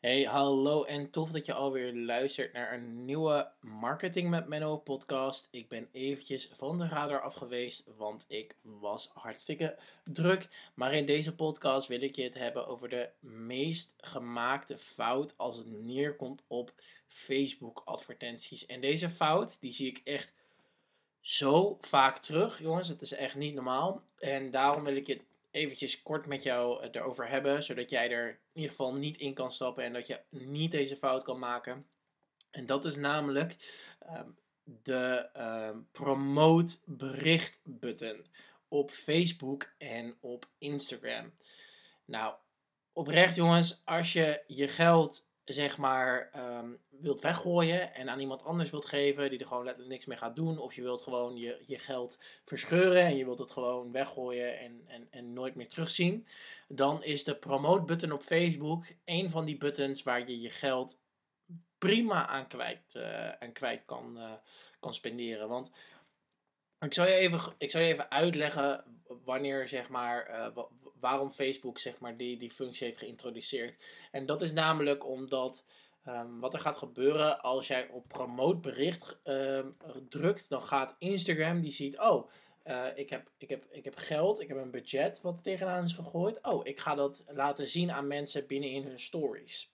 Hey, hallo en tof dat je alweer luistert naar een nieuwe Marketing met Menno podcast. Ik ben eventjes van de radar af geweest, want ik was hartstikke druk. Maar in deze podcast wil ik je het hebben over de meest gemaakte fout als het neerkomt op Facebook advertenties. En deze fout, die zie ik echt zo vaak terug, jongens. Het is echt niet normaal. En daarom wil ik je eventjes kort met jou erover hebben, zodat jij er in ieder geval niet in kan stappen en dat je niet deze fout kan maken. En dat is namelijk um, de um, promote bericht button op Facebook en op Instagram. Nou, oprecht jongens, als je je geld zeg maar um, wilt weggooien en aan iemand anders wilt geven die er gewoon letterlijk niks mee gaat doen. Of je wilt gewoon je, je geld verscheuren en je wilt het gewoon weggooien en, en, en nooit meer terugzien. Dan is de promote button op Facebook een van die buttons waar je je geld prima aan kwijt, uh, aan kwijt kan, uh, kan spenderen. Want ik zal je even, ik zal je even uitleggen wanneer zeg maar, uh, waarom Facebook zeg maar, die, die functie heeft geïntroduceerd. En dat is namelijk omdat um, wat er gaat gebeuren als jij op promote bericht um, drukt, dan gaat Instagram die ziet, oh, uh, ik, heb, ik, heb, ik heb geld, ik heb een budget wat tegenaan is gegooid. Oh, ik ga dat laten zien aan mensen binnen in hun stories.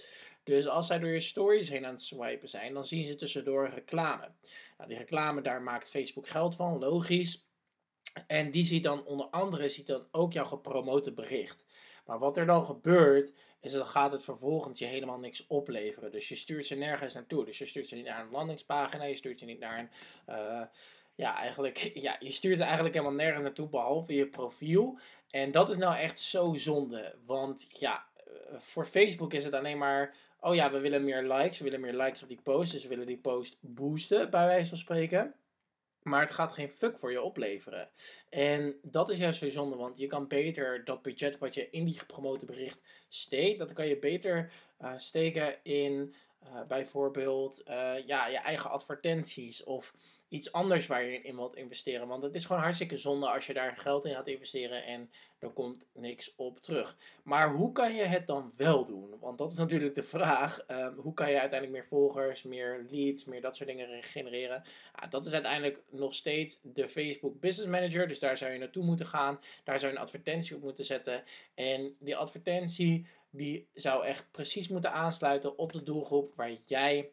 Dus als zij door je stories heen aan het swipen zijn, dan zien ze tussendoor reclame. Nou, die reclame, daar maakt Facebook geld van, logisch. En die ziet dan onder andere ziet dan ook jouw gepromote bericht. Maar wat er dan gebeurt, is dan gaat het vervolgens je helemaal niks opleveren. Dus je stuurt ze nergens naartoe. Dus je stuurt ze niet naar een landingspagina, je stuurt ze niet naar een. Uh, ja, eigenlijk, ja, je stuurt ze eigenlijk helemaal nergens naartoe, behalve je profiel. En dat is nou echt zo zonde. Want ja, eh, voor Facebook is het alleen maar. Oh ja, we willen meer likes. We willen meer likes op die post. Dus we willen die post boosten, bij wijze van spreken. Maar het gaat geen fuck voor je opleveren. En dat is juist zo zonde, want je kan beter dat budget wat je in die gepromote bericht steekt, dat kan je beter uh, steken in uh, bijvoorbeeld uh, ja, je eigen advertenties of iets anders waar je in wilt investeren. Want het is gewoon hartstikke zonde als je daar geld in gaat investeren en er komt niks op terug. Maar hoe kan je het dan wel doen? Want dat is natuurlijk de vraag. Um, hoe kan je uiteindelijk meer volgers, meer leads, meer dat soort dingen genereren? Ah, dat is uiteindelijk nog steeds de Facebook Business Manager. Dus daar zou je naartoe moeten gaan. Daar zou je een advertentie op moeten zetten. En die advertentie die zou echt precies moeten aansluiten op de doelgroep waar jij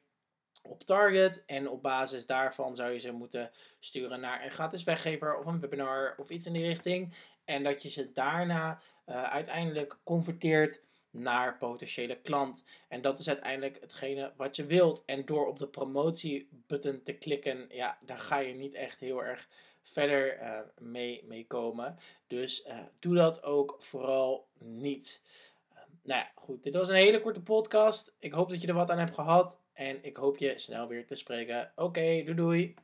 op target. En op basis daarvan zou je ze moeten sturen naar een gratis weggever of een webinar of iets in die richting. En dat je ze daarna uh, uiteindelijk converteert naar potentiële klant. En dat is uiteindelijk hetgene wat je wilt. En door op de promotie-button te klikken, ja, daar ga je niet echt heel erg verder uh, mee, mee komen. Dus uh, doe dat ook vooral niet. Nou ja, goed. Dit was een hele korte podcast. Ik hoop dat je er wat aan hebt gehad. En ik hoop je snel weer te spreken. Oké, doei doei.